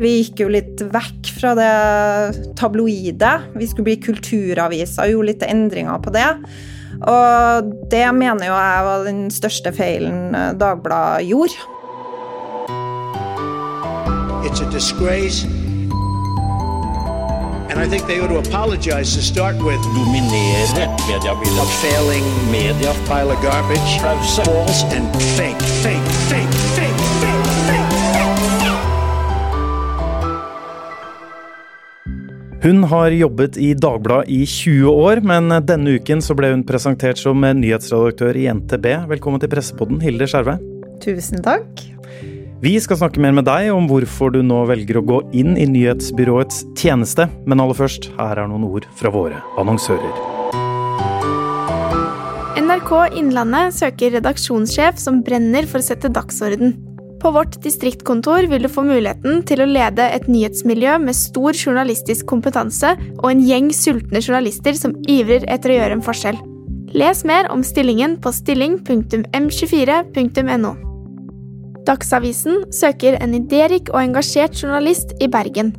Vi gikk jo litt vekk fra det tabloide. Vi skulle bli kulturaviser og gjorde litt endringer på det. Og det mener jo jeg var den største feilen Dagbladet gjorde. It's a disgrace. And I think they ought to apologize to start with. Dominere mediebildet. A failing media. Pile of garbage. False and fake, fake, fake, fake, fake, Hun har jobbet i Dagbladet i 20 år, men denne uken så ble hun presentert som nyhetsredaktør i NTB. Velkommen til Pressepodden, Hilde Skjerve. Tusen takk. Vi skal snakke mer med deg om hvorfor du nå velger å gå inn i nyhetsbyråets tjeneste, men aller først, her er noen ord fra våre annonsører. NRK Innlandet søker redaksjonssjef som brenner for å sette dagsorden. På vårt distriktkontor vil du få muligheten til å lede et nyhetsmiljø med stor journalistisk kompetanse og en gjeng sultne journalister som ivrer etter å gjøre en forskjell. Les mer om stillingen på stilling.m24.no. Dagsavisen søker en idérik og engasjert journalist i Bergen.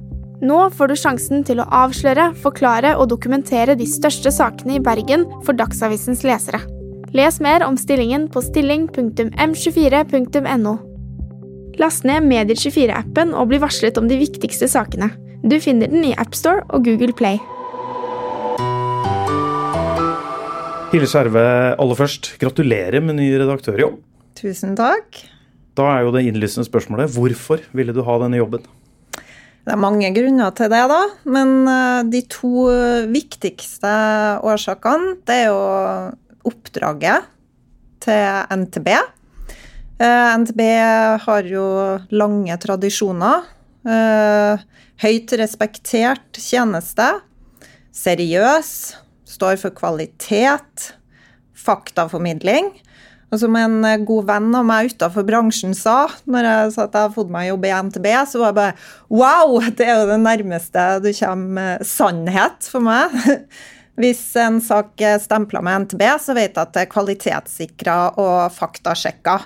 Nå får du sjansen til å avsløre, forklare og dokumentere de største sakene i Bergen for Dagsavisens lesere. Les mer om stillingen på stilling.m24.no. Last ned Medier24-appen og bli varslet om de viktigste sakene. Du finner den i AppStore og Google Play. Hilde Skjerve, aller først, gratulerer med ny redaktørjobb. Tusen takk. Da er jo det innlysende spørsmålet hvorfor ville du ha denne jobben? Det er mange grunner til det, da. Men eh, de to viktigste årsakene, det er jo oppdraget til NTB. Eh, NTB har jo lange tradisjoner. Eh, høyt respektert tjeneste. Seriøs. Står for kvalitet. Faktaformidling. Og som en eh, god venn av meg utafor bransjen sa når jeg sa at jeg har fått meg jobb i NTB, så var jeg bare Wow! Det er jo det nærmeste du kommer sannhet for meg. Hvis en sak er stempla med NTB, så vet jeg at det er kvalitetssikra og faktasjekka.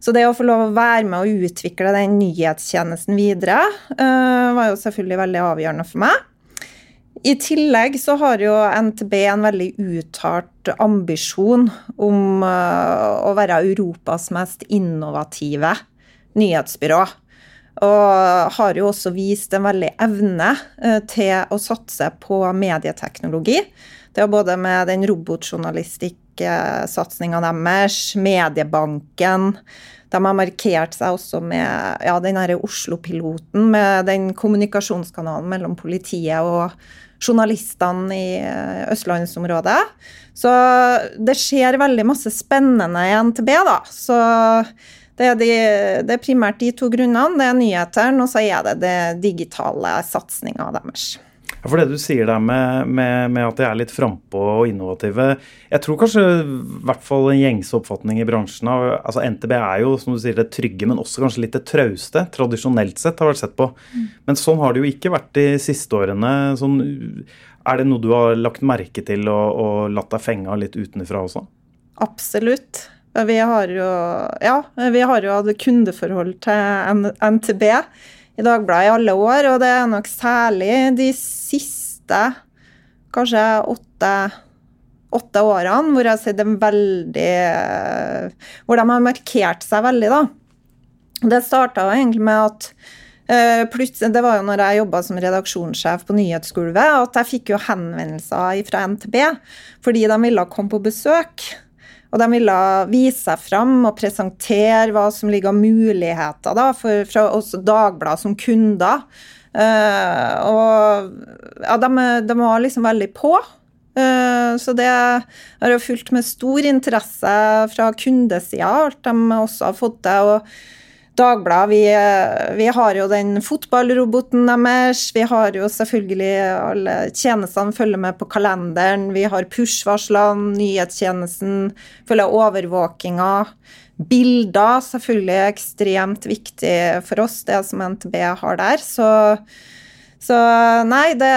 Så det å få lov å være med og utvikle den nyhetstjenesten videre, uh, var jo selvfølgelig veldig avgjørende for meg. I tillegg så har jo NTB en veldig uttalt ambisjon om uh, å være Europas mest innovative nyhetsbyrå. Og har jo også vist en veldig evne uh, til å satse på medieteknologi. Det er både med den robotjournalistikksatsinga deres, Mediebanken De har markert seg også med ja, den Oslo-piloten, med den kommunikasjonskanalen mellom politiet og journalistene i eh, østlandsområdet. Så det skjer veldig masse spennende i NTB, da. Så det er, de, det er primært de to grunnene. Det er nyhetene, og så er det det digitale satsinga deres. Ja, for det du sier der med, med, med at de er litt frampå og innovative Jeg tror kanskje i hvert fall en gjengse oppfatning i bransjen av altså NTB er jo som du sier, det trygge, men også kanskje litt det trauste. Tradisjonelt sett har vært sett på. Mm. Men sånn har det jo ikke vært de siste årene. Sånn, er det noe du har lagt merke til og, og latt deg fenge av litt utenfra også? Absolutt. Vi har jo, ja, vi har jo hatt kundeforhold til NTB i Dagbladet i alle år, og det er nok særlig de siste kanskje åtte, åtte årene hvor jeg har sett en veldig Hvor de har markert seg veldig, da. Det starta egentlig med at Uh, det var jo når jeg jobba som redaksjonssjef på Nyhetsgulvet, at jeg fikk jo henvendelser fra NTB fordi de ville komme på besøk. Og de ville vise seg fram og presentere hva som ligger av muligheter da, for, fra oss Dagbladet som kunder. Uh, og ja, de, de, var liksom veldig på. Uh, så det har jeg fulgt med stor interesse fra kundesida, alt de også har fått til. og Dagbladet, vi, vi, har jo den fotballroboten deres. Vi har jo selvfølgelig alle tjenestene følger med på kalenderen. Vi har push-varslene, nyhetstjenesten, følger overvåkinga. Bilder selvfølgelig er ekstremt viktig for oss, det som NTB har der. Så, så nei, det,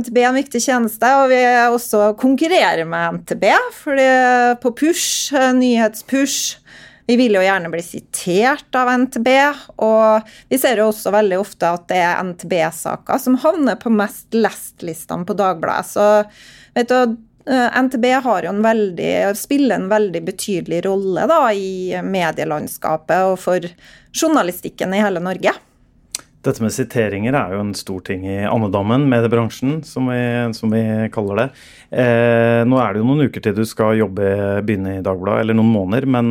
NTB er en viktig tjeneste, og vi også konkurrerer med NTB. fordi på push, nyhetspush Vi vil jo gjerne bli sitert av NTB, og vi ser jo også veldig ofte at det er NTB-saker som havner på mest lest-listene på Dagbladet. Så vet du, eh, NTB har jo en veldig, spiller en veldig betydelig rolle da, i medielandskapet og for journalistikken i hele Norge. Dette med siteringer er jo en stor ting i andedammen, mediebransjen, som vi, som vi kaller det. Eh, nå er det jo noen uker til du skal jobbe, begynne i Dagbladet, eller noen måneder. Men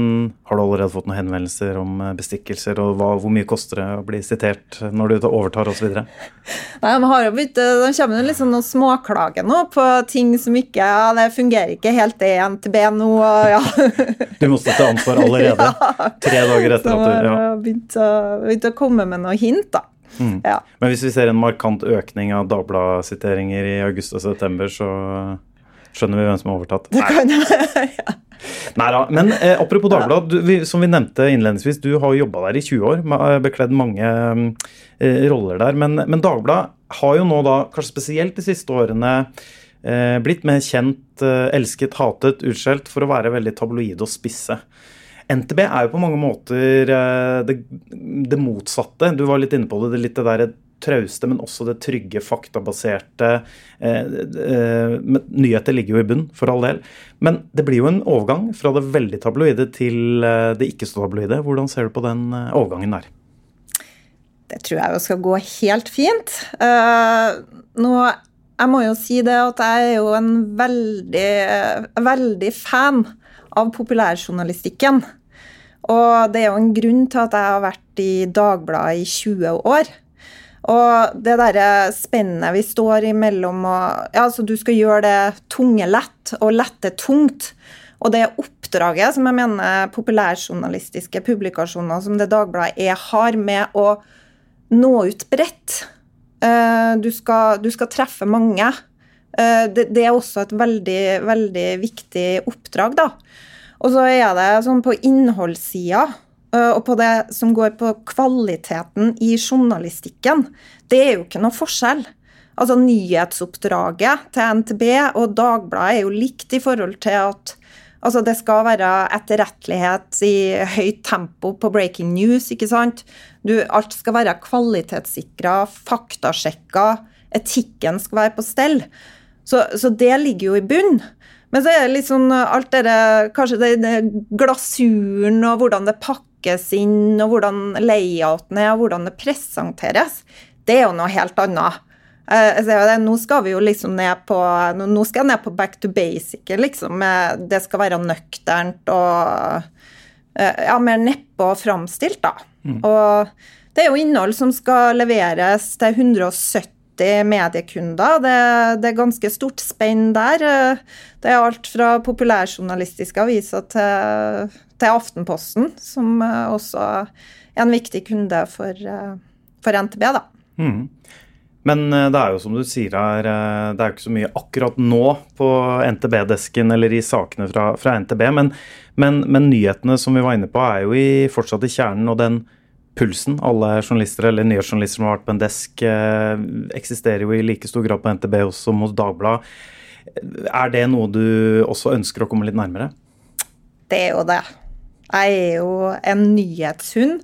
har du allerede fått noen henvendelser om bestikkelser, og hva, hvor mye koster det å bli sitert når du overtar osv.? Nei, de har jo begynt, de kommer jo liksom noen småklager nå på ting som ikke ja, Det fungerer ikke helt i NTB nå, og ja. du må stå til ansvar allerede? Ja. Tre dager etter at du ja. begynt å, begynt å komme med noen hint, da. Mm. Ja. Men hvis vi ser en markant økning av Dagbladet-siteringer i august og september, så skjønner vi hvem som har overtatt. Det kan jeg, ja. Nei da. Men eh, apropos Dagbladet, som vi nevnte innledningsvis, du har jobba der i 20 år, eh, bekledd mange eh, roller der. Men, men Dagbladet har jo nå da, kanskje spesielt de siste årene, eh, blitt mer kjent, eh, elsket, hatet, utskjelt for å være veldig tabloide og spisse. NTB er jo på mange måter eh, det, det, motsatte. Du var litt inne på det. det litt det der trauste, men også det trygge, faktabaserte. Eh, eh, nyheter ligger jo i bunn, for all del. Men det blir jo en overgang fra det veldig tabloide til eh, det ikke så tabloide. Hvordan ser du på den eh, overgangen der? Det tror jeg jo skal gå helt fint. Uh, nå, jeg må jo si det at jeg er jo en veldig, veldig fan av populærjournalistikken. Og det er jo en grunn til at jeg har vært i Dagbladet i 20 år. Og det derre spennet vi står imellom og Ja, altså, du skal gjøre det tunge lett, og lette tungt. Og det oppdraget som jeg mener populærjournalistiske publikasjoner som det Dagbladet er, har med å nå ut bredt. Eh, du du skal treffe mange. Eh, det, det, er også et veldig, veldig viktig oppdrag, da. Og så er det sånn på innholdssida øh, og på det som går på kvaliteten i journalistikken. Det er jo ikke noe forskjell. Altså Nyhetsoppdraget til NTB og Dagbladet er jo likt i forhold til at altså, det skal være etterrettelighet i høyt tempo på breaking news, ikke sant? Du, alt skal være kvalitetssikra, faktasjekka, etikken skal være på stell. Så, så det ligger jo i bunn. Men så er det litt sånn eh, alt det Kanskje det, det glasuren og hvordan det pakkes inn, og hvordan layouten er, og hvordan det presenteres. Det er jo noe helt annet. Eh, nå skal vi jo liksom ned på Nå skal jeg ned på back to basic, liksom. Det skal være nøkternt og uh, ja, mer nedpå framstilt, da. Mm. Og det er jo innhold som skal leveres til 170 mediekunder. Det, det, er ganske stort spenn der. Det er alt fra populærjournalistiske aviser til, til Aftenposten, som også er en viktig kunde for, for NTB. da. Mm. Men eh, det er jo som du sier her, eh, det er jo ikke så mye akkurat nå på NTB-desken eller i sakene fra, fra NTB, men, men, men, nyhetene som vi var inne på, er jo i, fortsatt i kjernen. og den pulsen. Alle journalister eller nyhetsjournalister som har vært på en desk, eh, eksisterer jo i like stor grad på NTB som hos Dagbladet. Er det noe du også ønsker å komme litt nærmere? Det er jo det. Jeg er jo en nyhetshund.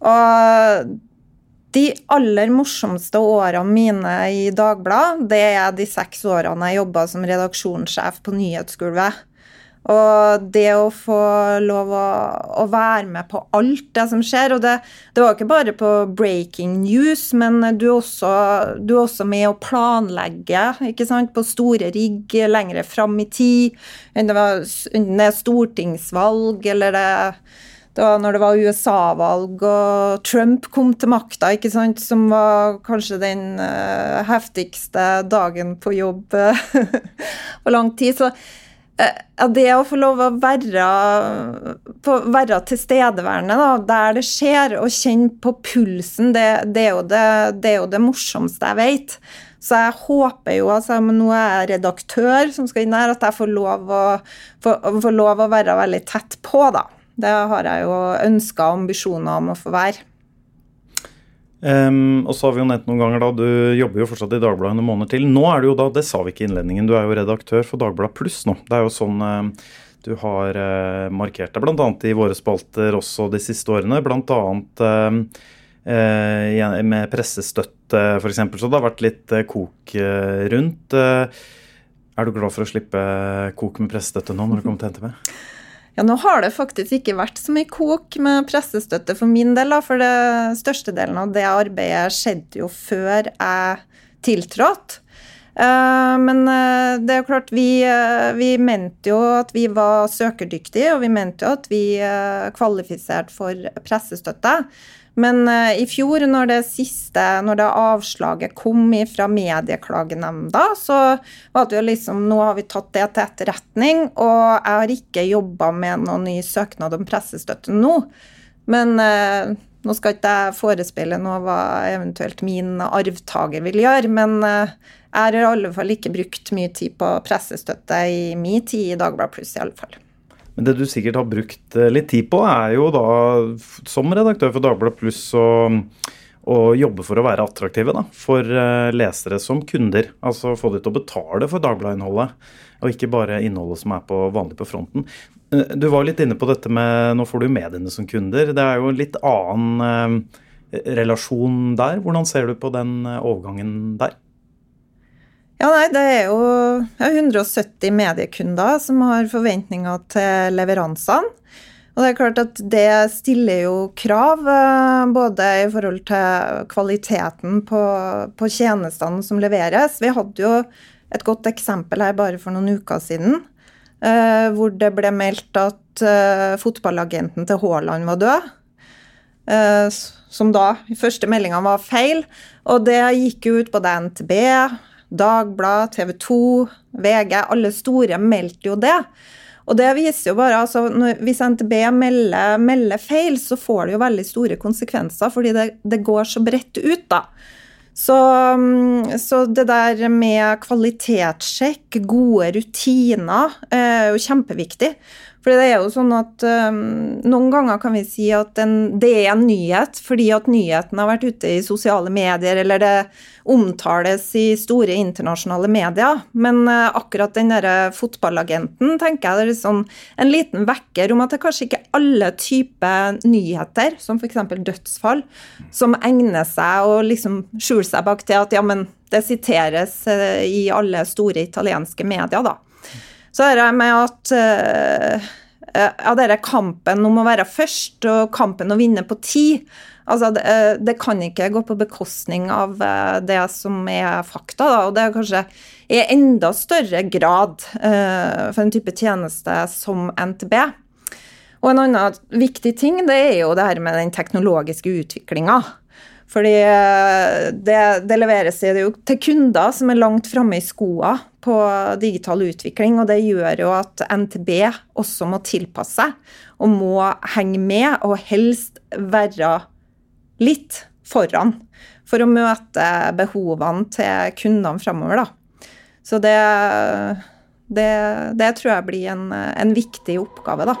Og de aller morsomste årene mine i Dagbladet, det er de seks årene jeg jobba som redaksjonssjef på nyhetsgulvet. Og det å få lov å, å, være med på alt det som skjer Og det, det var ikke bare på breaking news, men du er også, du er også med å planlegge ikke sant, på store rigg lenger fram i tid. Enten det er stortingsvalg eller det, det var når det var USA-valg og Trump kom til makta, ikke sant, som var kanskje den uh, heftigste dagen på jobb på lang tid. Så det å få lov å være, være tilstedeværende da, der det skjer, og kjenne på pulsen, det, det, er det, det, er jo det morsomste jeg vet. Så jeg håper jo, altså, nå er jeg redaktør som skal inn her, at jeg får lov å, får, får lov å være veldig tett på, da. Det har jeg jo ønsker og ambisjoner om å få være. Um, og så har vi jo nevnt noen ganger da, Du jobber jo fortsatt i Dagbladet noen måneder til. Nå er du jo da, det sa vi ikke i innledningen, du er jo redaktør for Dagbladet Pluss nå. Det er jo sånn uh, du har uh, markert deg bl.a. i våre spalter også de siste årene. Bl.a. Uh, eh, med pressestøtte, f.eks. Så det har vært litt kok rundt. Er du glad for å slippe kok med pressestøtte nå, når du kommer til NTB? Ja, nå har det faktisk ikke vært så mye kok med pressestøtte for min del, for det største delen av det arbeidet skjedde jo før jeg tiltrådte. Eh, men eh, det er jo klart, vi, eh, vi, mente jo at vi var søkerdyktige, og vi mente jo at vi kvalifiserte for pressestøtte. Men i fjor, når det siste, når det avslaget kom fra medieklagenemnda, så var det jo liksom Nå har vi tatt det til etterretning, og jeg har ikke jobba med noen ny søknad om pressestøtte nå. Men nå skal ikke jeg forespeile noe hva eventuelt min arvtaker vil gjøre, men jeg har i alle fall ikke brukt mye tid på pressestøtte i min tid i Dagbladet Pluss, i alle fall. Men det du sikkert har brukt eh, litt tid på, er jo da som redaktør for Dagbladet Pluss å, å jobbe for å være attraktive da, for eh, lesere som kunder. Altså få de til å betale for Dagbladet-innholdet, og ikke bare innholdet som er på vanlig på fronten. Eh, du var litt inne på dette med nå får du mediene som kunder. Det er jo en litt annen relasjon der. Hvordan ser du på den overgangen der? Ja, nei, Det er jo 170 mediekunder som har forventninger til leveransene. Og det er klart at det stiller jo krav, eh, både i forhold til kvaliteten på, på tjenestene som leveres. Vi hadde jo et godt eksempel her bare for noen uker siden, Uh, hvor det ble meldt at uh, fotballagenten til Haaland var død. Som da i første meldinga var feil. Og det gikk jo ut både NTB, Dagbladet, TV 2, VG, alle store meldte jo det. Og det viser jo bare, altså, Hvis NTB melder, melder, feil, så får det jo veldig store konsekvenser, fordi det, det går så bredt ut, da. Så, mm, så, det der med kvalitetssjekk, gode rutiner, er jo kjempeviktig. For det er jo sånn at um, Noen ganger kan vi si at en, det er en nyhet fordi at nyheten har vært ute i sosiale medier, eller det omtales i store internasjonale medier. Men uh, akkurat den derre fotballagenten tenker jeg det er sånn en liten vekker om at det kanskje ikke er alle typer nyheter, som f.eks. dødsfall, som egner seg å liksom skjule seg bak til at ja, men det siteres uh, i alle store italienske medier, da. Så er det med at uh, ja, denne kampen om å være først og kampen å vinne på tid altså det, eh, det, kan ikke gå på bekostning av det som er fakta. Da, og det er kanskje i enda større grad uh, for en type tjeneste som NTB. Og en annen viktig ting det er jo det her med den teknologiske utviklinga. Fordi det, det leveres det jo til kunder som er langt framme i skoa på digital utvikling, og det gjør jo at NTB også må tilpasse seg og må henge med, og helst være litt foran for å møte behovene til kundene framover, da. Så det, det, det, tror jeg blir en, en viktig oppgave, da.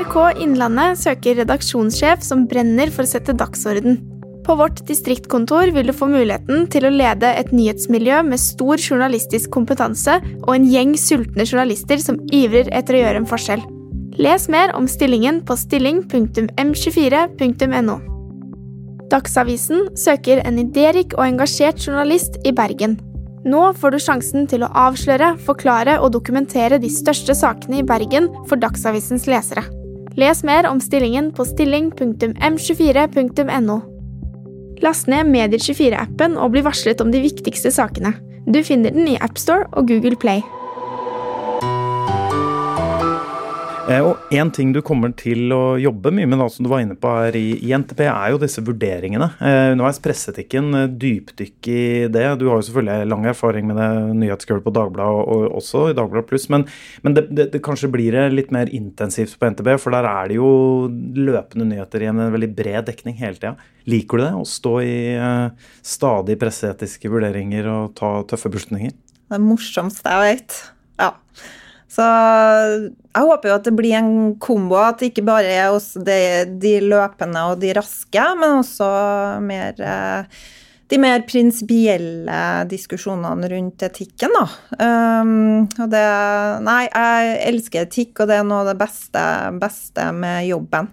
NRK Innlandet søker redaksjonssjef som brenner for å sette dagsorden. På vårt distriktkontor vil du få muligheten til å lede et nyhetsmiljø med stor journalistisk kompetanse og en gjeng sultne journalister som ivrer etter å gjøre en forskjell. Les mer om stillingen på stilling.m24.no. Dagsavisen søker en idérik og engasjert journalist i Bergen. Nå får du sjansen til å avsløre, forklare og dokumentere de største sakene i Bergen for Dagsavisens lesere. Les mer om stillingen på stilling.m24.no. Last ned Medier24-appen og bli varslet om de viktigste sakene. Du finner den i AppStore og Google Play. Og En ting du kommer til å jobbe mye med, da, som du var inne på her i, i NTP, er jo disse vurderingene. Eh, underveis presseetikken, en dypdykk i det. Du har jo selvfølgelig lang erfaring med det nyhetsgulvet på Dagbladet, og, og også i Dagbladet Pluss. Men, men det, det, det, kanskje blir det litt mer intensivt på NTB, for der er det jo løpende nyheter i en veldig bred dekning hele tida. Liker du det? Å stå i uh, stadig presseetiske vurderinger og ta tøffe beslutninger? Det morsomste jeg vet. Ja. Så jeg håper jo at det blir en kombo, at det ikke bare er de, de løpende og de raske, men også mer eh, de mer prinsipielle diskusjonene rundt etikken, da. Um, og det Nei, jeg elsker etikk, og det er noe av det beste, beste med jobben.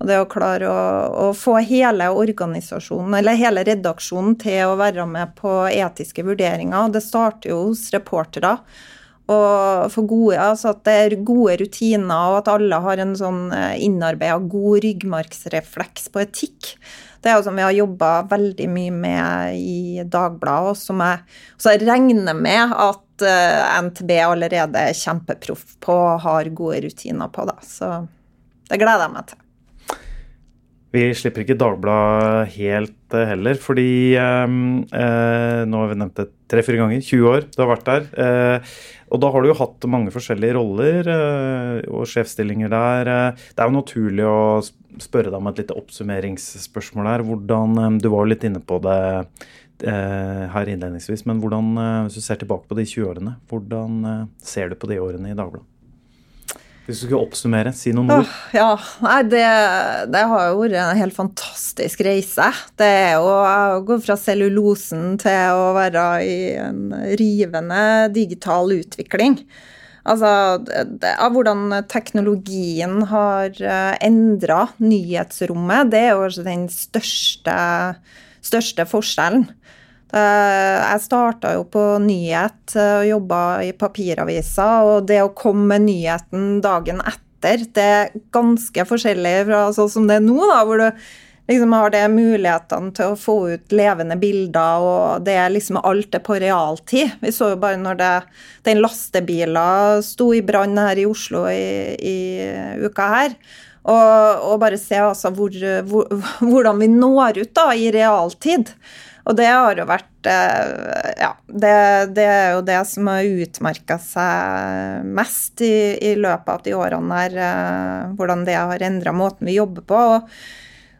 Og det å klare å, å, få hele organisasjonen, eller hele redaksjonen, til å være med på etiske vurderinger. Det starter jo hos reportere. Og for gode, altså at det er gode rutiner, og at alle har en sånn eh, innarbeida god ryggmargsrefleks på etikk. Det er jo som vi har jobba veldig mye med i Dagbladet, og som jeg, så jeg regner med at eh, NTB allerede er kjempeproff på og har gode rutiner på. det. Så det gleder jeg meg til. Vi slipper ikke Dagbladet helt uh, heller, fordi um, uh, nå har vi nevnt det tre-fire ganger. 20 år du har vært der. og da har du jo hatt mange forskjellige roller og sjefsstillinger der. det er jo naturlig å spørre deg om et lite oppsummeringsspørsmål her. Hvordan, eh, Du var jo litt inne på det eh, her innledningsvis, men hvordan, eh, hvis du ser tilbake på de 20 årene, hvordan ser du på de årene i Dagbladet? Hvis du skulle oppsummere, si noen ord. ja, nei, det, det, har jo vært en helt fantastisk reise. Det er jo å gå fra cellulosen til å være i en rivende digital utvikling. Altså av hvordan teknologien har eh, endra nyhetsrommet, det er jo den største, største forskjellen. Jeg starta jo på nyhet eh, og jobba i papiravisa, og det å komme med nyheten dagen etter, det er ganske forskjellig fra sånn som det er nå, da, hvor du liksom har det mulighetene til å få ut levende bilder, og det er liksom alt er på realtid. Vi så jo bare når det, den lastebila sto i brann her i Oslo i, i uka her. Og, og bare se altså hvor, hvor, hvordan vi når ut da i realtid. Og det har jo vært eh, Ja, det, det er jo det som har utmerka seg mest i, i, løpet av de årene her. Eh, hvordan det har endra måten vi jobber på. og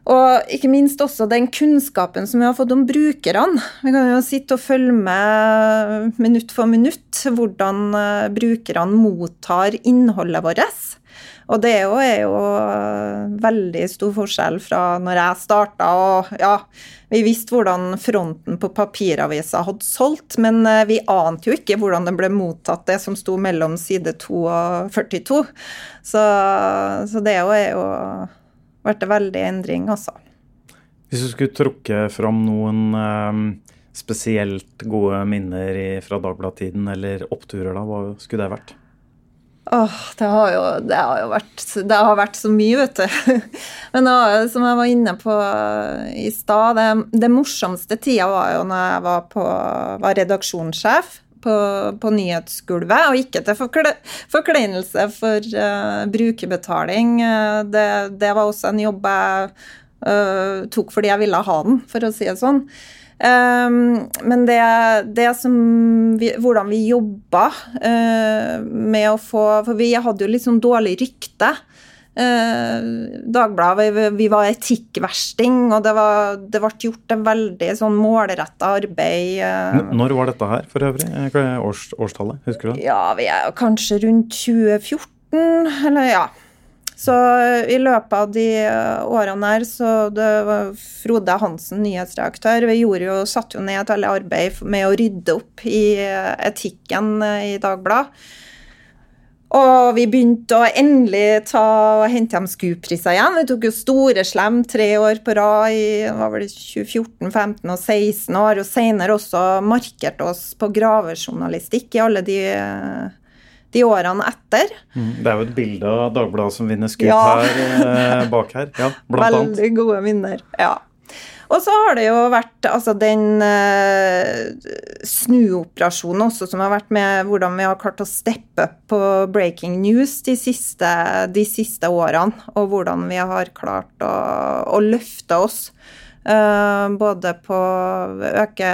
og ikke minst også den kunnskapen som vi har fått om brukerne. Vi kan jo sitte og følge med minutt for minutt hvordan eh, brukerne mottar innholdet vårt. Og det er jo veldig stor forskjell fra når jeg starta og ja, vi visste hvordan fronten på papiravisa hadde solgt, men eh, vi ante jo ikke hvordan det ble mottatt, det som sto mellom side 2 og 42. Så, så det er jo vært en veldig endring, altså. Hvis du skulle trukke fram noen um, spesielt gode minner fra Dagbladet-tiden, eller oppturer, da, hva skulle det vært? Åh, det har jo, det har jo vært, det har vært så mye, vet du. Men da, som jeg var inne på i stad, det, det, morsomste tida var jo når jeg var, på, var redaksjonssjef på, på nyhetsgulvet. Og ikke til forkle, forkleinelse for uh, brukerbetaling. Det, det, var også en jobb jeg uh, tok fordi jeg ville ha den, for å si det sånn. Um, men det, det som vi, Hvordan vi jobba med å få For vi hadde jo litt sånn dårlig rykte. Uh, Dagbladet, vi, vi, var etikkversting, og det, var, det ble gjort et veldig sånn målretta arbeid. Uh. Når var dette her, for øvrig? Hva års, årstallet? Husker du det? Ja, vi er kanskje rundt 2014, eller ja. Så i løpet av de årene her, så det var Frode Hansen, nyhetsreaktør, vi jo, satte jo ned et veldig arbeid med å rydde opp i etikken i Dagbladet. Og vi begynte å endelig ta og hente hjem SKU-priser igjen. Vi tok jo store slem tre år på rad i var vel 2014, 15 og 16 år. og senere også markert oss på gravejournalistikk i alle de, de årene etter. Mm, det er jo et bilde av Dagbladet som vinner skudd ja. her eh, bak her. Ja, blant Veldig annet. gode minner. ja. Og så har det jo vært altså den eh, snuoperasjonen også, som har vært med hvordan vi har klart å steppe opp på breaking news de siste, de siste, årene. Og hvordan vi har klart å, å løfte oss. Uh, både på å øke,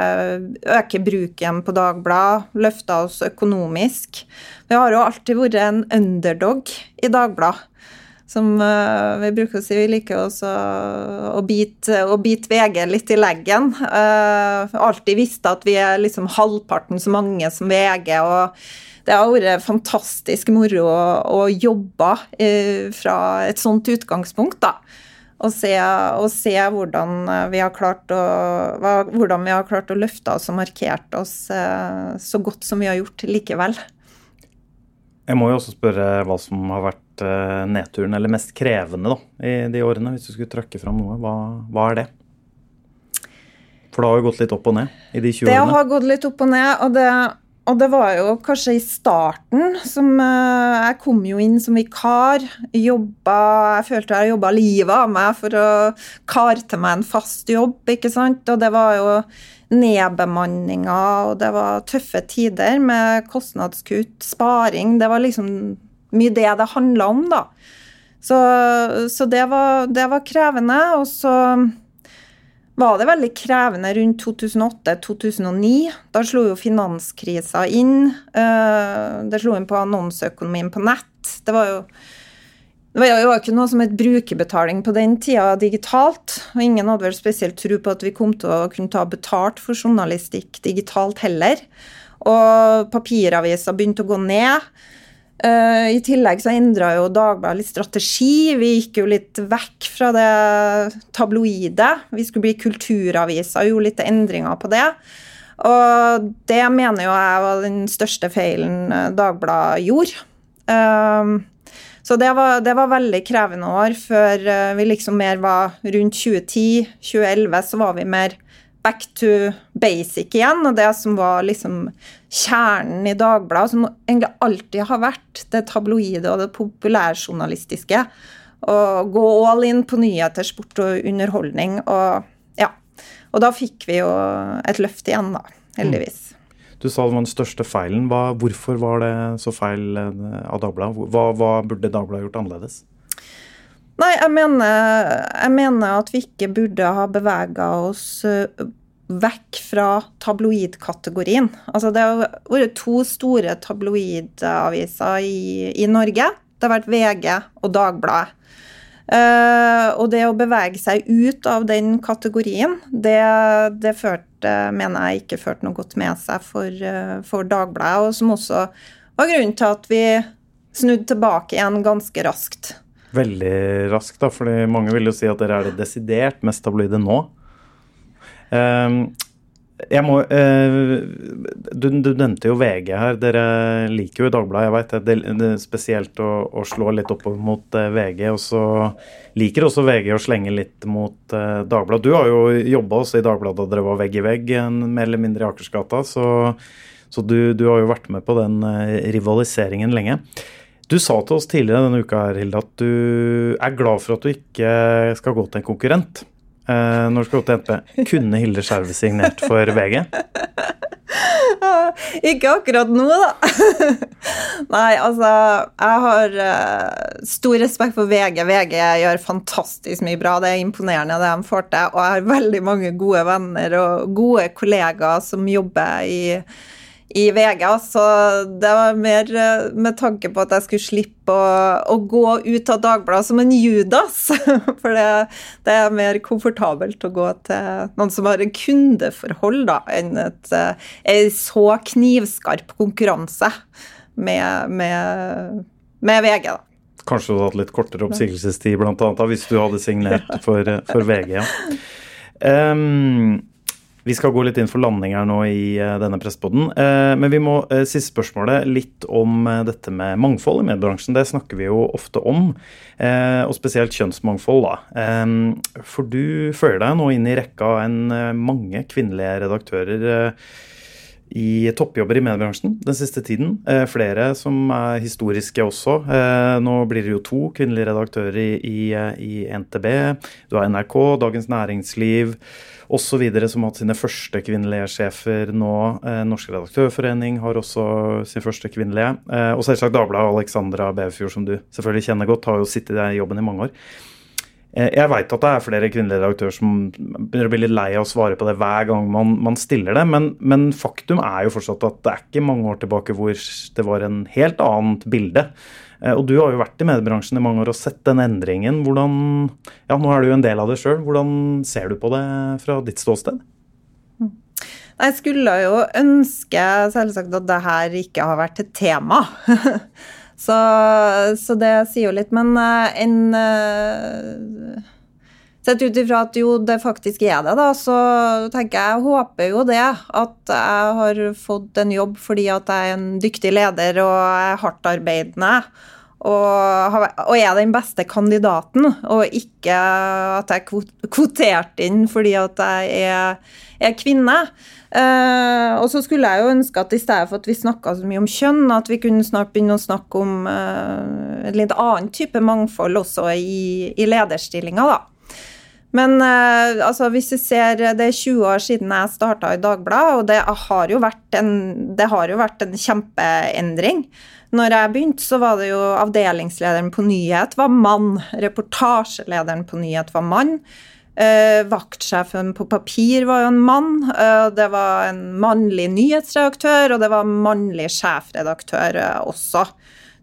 øke, bruken på Dagblad, løfte oss økonomisk. Vi har jo alltid vært en underdog i Dagblad. Som uh, vi bruker å si, vi liker også å bite, å bite VG litt i leggen. Uh, alltid visste at vi er liksom halvparten så mange som VG. og det har vært fantastisk moro å, å jobbe eh, fra et sånt utgangspunkt, da. Og se, og se hvordan, vi har klart å, hvordan vi har klart å løfte oss og markert oss så godt som vi har gjort likevel. Jeg må jo også spørre hva som har vært nedturen, eller mest krevende, da, i de årene. Hvis du skulle trekke fram noe. Hva, hva er det? For det har jo gått litt opp og ned i de 20 det årene? Det har gått litt opp og ned, og det, og det var jo kanskje i starten som uh, Jeg kom jo inn som vikar. Jobba Jeg følte jeg jobba livet av meg for å kare til meg en fast jobb, ikke sant. Og det var jo nedbemanninger, og det var tøffe tider med kostnadskutt, sparing. Det var liksom mye det det handla om, da. Så, så det, var, det var krevende. Og så var det veldig krevende rundt 2008-2009. Da slo jo finanskrisa inn. Eh, det slo inn på annonseøkonomien på nett. Det var jo det var jo ikke noe som het brukerbetaling på den tida digitalt. Og ingen hadde vel spesielt tro på at vi kom til å kunne ta betalt for journalistikk digitalt heller. Og papiraviser begynte å gå ned. Uh, I tillegg så endra jo Dagbladet litt strategi. Vi gikk jo litt vekk fra det tabloide. Vi skulle bli kulturaviser og gjorde litt endringer på det. Og det mener jo jeg var den største feilen eh, Dagbladet gjorde. Uh, så det var, det var, veldig krevende år før vi liksom mer var rundt 2010-2011, så var vi mer back to basic igjen, og det som var liksom kjernen i Dagbladet, som egentlig alltid har vært det tabloide og det populærjournalistiske. Å gå all in på nyheter, sport og underholdning. Og ja. Og da fikk vi jo et løft igjen, da. Heldigvis. Mm. Du sa det var den største feilen. Hva, hvorfor var det så feil eh, av Dagbladet? Hva, hva burde Dagbladet gjort annerledes? Nei, jeg mener, jeg mener, at vi ikke burde ha bevega oss eh, vekk fra tabloidkategorien. Altså, det har vært to store tabloidaviser i, i, Norge. Det har vært VG og Dagbladet. Uh, og det å bevege seg ut av den kategorien, det, det førte, mener jeg ikke førte noe godt med seg for, uh, for Dagbladet, og som også var grunnen til at vi snudde tilbake igjen ganske raskt veldig raskt, da, fordi mange vil jo si at dere er det desidert mest tabloide nå. Um, jeg må uh, du, du, nevnte jo VG her. Dere liker jo Dagbladet, jeg veit det. det er spesielt å, å, slå litt opp mot uh, VG. Og så liker også VG å slenge litt mot uh, Dagbladet. Du har jo jobba også i Dagbladet da dere var vegg i vegg, mer eller mindre i Akersgata. Så, så du, du, har jo vært med på den rivaliseringen lenge. Du sa til oss tidligere denne uka her, Hilde, at du er glad for at du ikke skal gå til en konkurrent eh, når du skal gå til NP. Kunne Hilde Skjerve signert for VG? Ikke akkurat nå, da. Nei, altså Jeg har uh, stor respekt for VG. VG gjør fantastisk mye bra. Det er imponerende det de får til. Og jeg har veldig mange gode venner og gode kollegaer som jobber i i VG. Så det var mer eh, med tanke på at jeg skulle slippe å, å gå ut av Dagbladet som en Judas. For det, det, er mer komfortabelt å gå til noen som har en kundeforhold, da, enn et, eh, en så knivskarp konkurranse med, med, med VG. da. Kanskje du hadde hatt litt kortere oppsigelsestid, annet, hvis du hadde signert for, for VG. ja. Um, vi skal gå litt inn for landing her nå i uh, denne presspodden. Uh, men vi må uh, siste spørsmålet litt om dette med mangfold i mediebransjen. Det snakker vi jo ofte om, og spesielt kjønnsmangfold. da. for du føler deg nå inn i rekka enn mange kvinnelige redaktører i toppjobber i mediebransjen den siste tiden. flere som er historiske også. nå blir det jo to kvinnelige redaktører i NTB. Du har NRK, Dagens Næringsliv osv. som har hatt sine første kvinnelige sjefer nå. Eh, Norsk redaktørforening har også sin første kvinnelige. Eh, og selvsagt Dagbladet og Alexandra Beverfjord, som du selvfølgelig kjenner godt, har jo sittet i jobben i mange år. Eh, jeg veit at det er flere kvinnelige redaktører som begynner å bli litt lei av å svare på det hver gang man, man stiller det, men, men, faktum er jo fortsatt at det er ikke mange år tilbake hvor det var en helt annet bilde. Eh, og du har jo vært i mediebransjen i mange år og sett den endringen. Hvordan, ja, Nå er du jo en del av det sjøl. Hvordan ser du på det fra ditt ståsted? Jeg skulle jo ønske selvsagt at det her ikke har vært et tema. så, så, det sier jo litt. Men eh, en, eh, Sett ut ifra at jo, det faktisk er det, da, så tenker jeg, jeg håper jo det. At jeg har fått en jobb fordi at jeg er en dyktig leder og er hardtarbeidende. Og, og er den beste kandidaten, og ikke at jeg er kvotert inn fordi at jeg er, er kvinne. Uh, og så skulle jeg jo ønske at i stedet for at vi snakka så mye om kjønn, at vi kunne snart begynne å snakke om uh, en litt annen type mangfold også i, i lederstillinga, da. Men uh, altså, hvis vi ser Det er 20 år siden jeg starta i Dagbladet, og det har, jo vært en, det har jo vært en kjempeendring. Når jeg begynte, så var det jo avdelingslederen på nyhet var mann. Reportasjelederen på nyhet var mann. Uh, vaktsjefen på papir var jo en mann. Eh, det var en mannlig nyhetsredaktør, og det var mannlig sjefredaktør eh, også.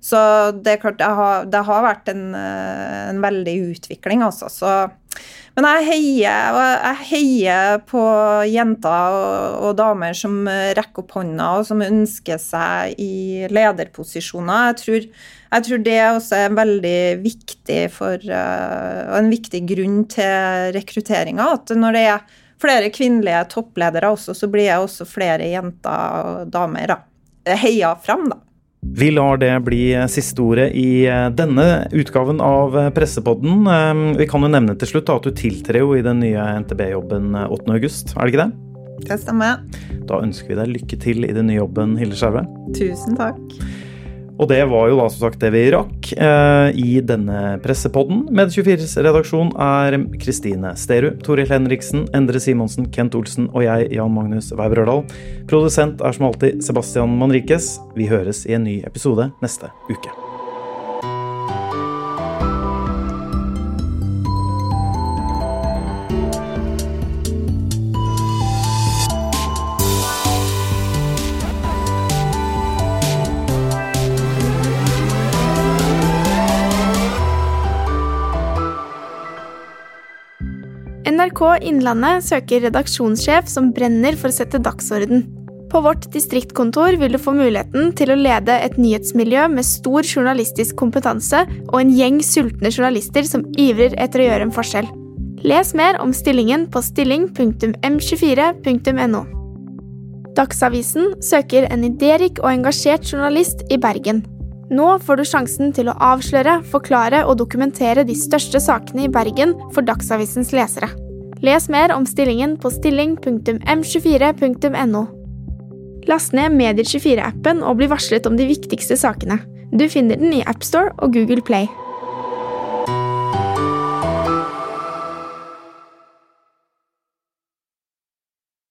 Så det er klart, det har, det har vært en, en, veldig utvikling, altså. Så men jeg heier, jeg heier på jenter og, damer som rekker opp hånda og som ønsker seg i lederposisjoner. Jeg tror, jeg tror det også er veldig viktig for, uh, en viktig grunn til rekrutteringa. At når det er flere kvinnelige toppledere også, så blir det også flere jenter og damer da, heia fram, da. Vi lar det bli siste ordet i eh, denne utgaven av eh, Pressepodden. Eh, vi kan jo nevne til slutt at du tiltrer jo i den nye NTB-jobben 8.8, er det ikke det? Det stemmer. Da ønsker vi deg lykke til i den nye jobben, Hilde Skjerve. Tusen takk. Og det var jo da som sagt det vi rakk eh, i denne pressepodden. Med24s redaksjon er Kristine Sterud, Toril Henriksen, Endre Simonsen, Kent Olsen og jeg, Jan Magnus Weiber Ørdal. Produsent er som alltid Sebastian Manrikes. Vi høres i en ny episode neste uke. NRK Innlandet søker redaksjonssjef som brenner for å sette dagsorden. På vårt distriktkontor vil du få muligheten til å lede et nyhetsmiljø med stor journalistisk kompetanse og en gjeng sultne journalister som ivrer etter å gjøre en forskjell. Les mer om stillingen på stilling.m24.no. Dagsavisen søker en idérik og engasjert journalist i Bergen. Nå får du sjansen til å avsløre, forklare og dokumentere de største sakene i Bergen for Dagsavisens lesere. Les mer om stillingen på stilling.m24.no. Last ned Medier24-appen og bli varslet om de viktigste sakene. Du finner den i AppStore og Google Play.